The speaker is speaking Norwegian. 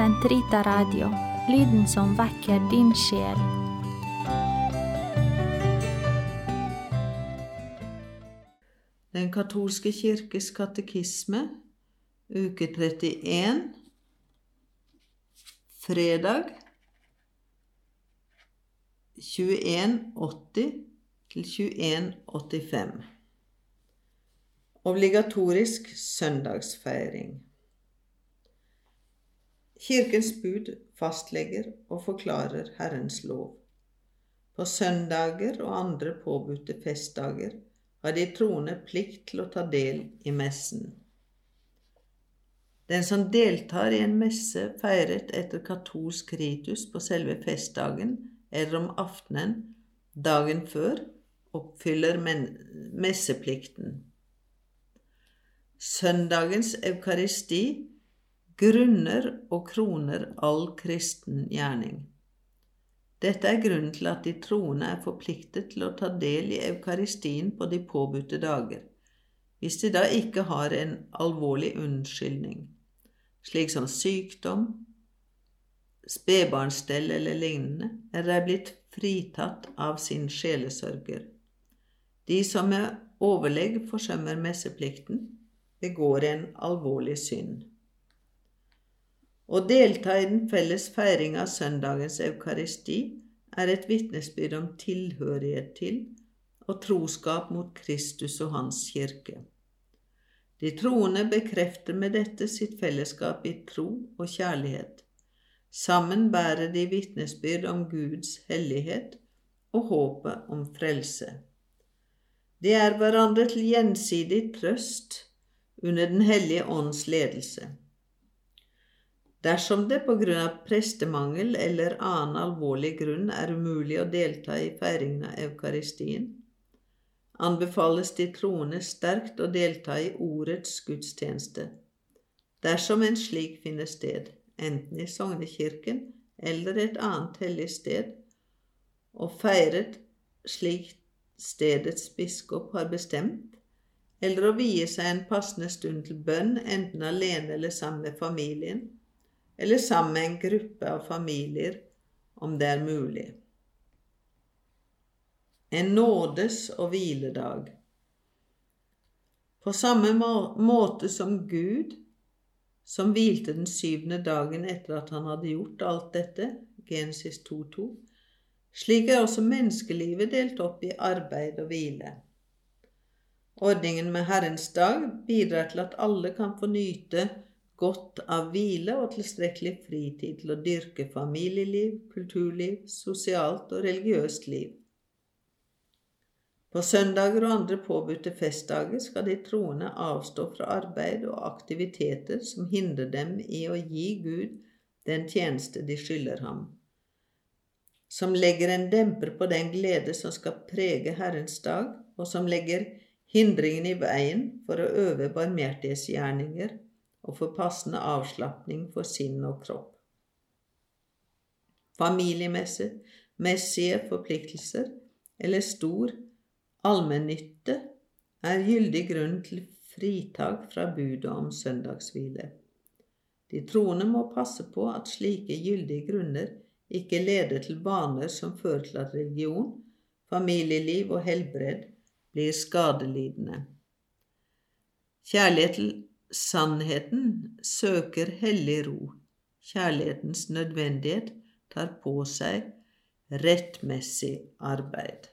Sentrita Radio, lyden som vekker din sjel. Den katolske kirkes katekisme, uke 31, fredag 2180 til 2185. Obligatorisk søndagsfeiring. Kirkens bud fastlegger og forklarer Herrens lov. På søndager og andre påbudte festdager har de troende plikt til å ta del i messen. Den som deltar i en messe feiret etter katolsk ritus på selve festdagen eller om aftenen dagen før, oppfyller messeplikten. Søndagens eukaristi grunner og kroner all kristen gjerning. Dette er grunnen til at de troende er forpliktet til å ta del i eukaristien på de påbudte dager, hvis de da ikke har en alvorlig unnskyldning, slik som sykdom, spedbarnsstell eller lignende, er blitt fritatt av sin sjelesørger. De som med overlegg forsømmer messeplikten, begår en alvorlig synd. Å delta i den felles feiring av søndagens eukaristi er et vitnesbyrd om tilhørighet til og troskap mot Kristus og Hans kirke. De troende bekrefter med dette sitt fellesskap i tro og kjærlighet. Sammen bærer de vitnesbyrd om Guds hellighet og håpet om frelse. De er hverandre til gjensidig trøst under Den hellige ånds ledelse. Dersom det på grunn av prestemangel eller annen alvorlig grunn er umulig å delta i feiringen av eukaristien, anbefales de troende sterkt å delta i ordets gudstjeneste, dersom en slik finner sted, enten i sognekirken eller et annet hellig sted, og feiret slik stedets biskop har bestemt, eller å vie seg en passende stund til bønn, enten alene eller sammen med familien, eller sammen med en gruppe av familier, om det er mulig. En nådes- og hviledag. På samme måte som Gud, som hvilte den syvende dagen etter at han hadde gjort alt dette, Genesis 2.2, slik er også menneskelivet delt opp i arbeid og hvile. Ordningen med Herrens dag bidrar til at alle kan få nyte godt av hvile og tilstrekkelig fritid til å dyrke familieliv, kulturliv, sosialt og religiøst liv. På søndager og andre påbudte festdager skal de troende avstå fra arbeid og aktiviteter som hindrer dem i å gi Gud den tjeneste de skylder ham, som legger en demper på den glede som skal prege Herrens dag, og som legger hindringene i veien for å øve barmhjertighetsgjerninger og for passende avslapning for sinn og kropp. Familiemessig, messige forpliktelser eller stor allmennytte er gyldig grunn til fritak fra budet om søndagshvile. De troende må passe på at slike gyldige grunner ikke leder til vaner som fører til at religion, familieliv og helbred blir skadelidende. Kjærlighet til Sannheten søker hellig ro. Kjærlighetens nødvendighet tar på seg rettmessig arbeid.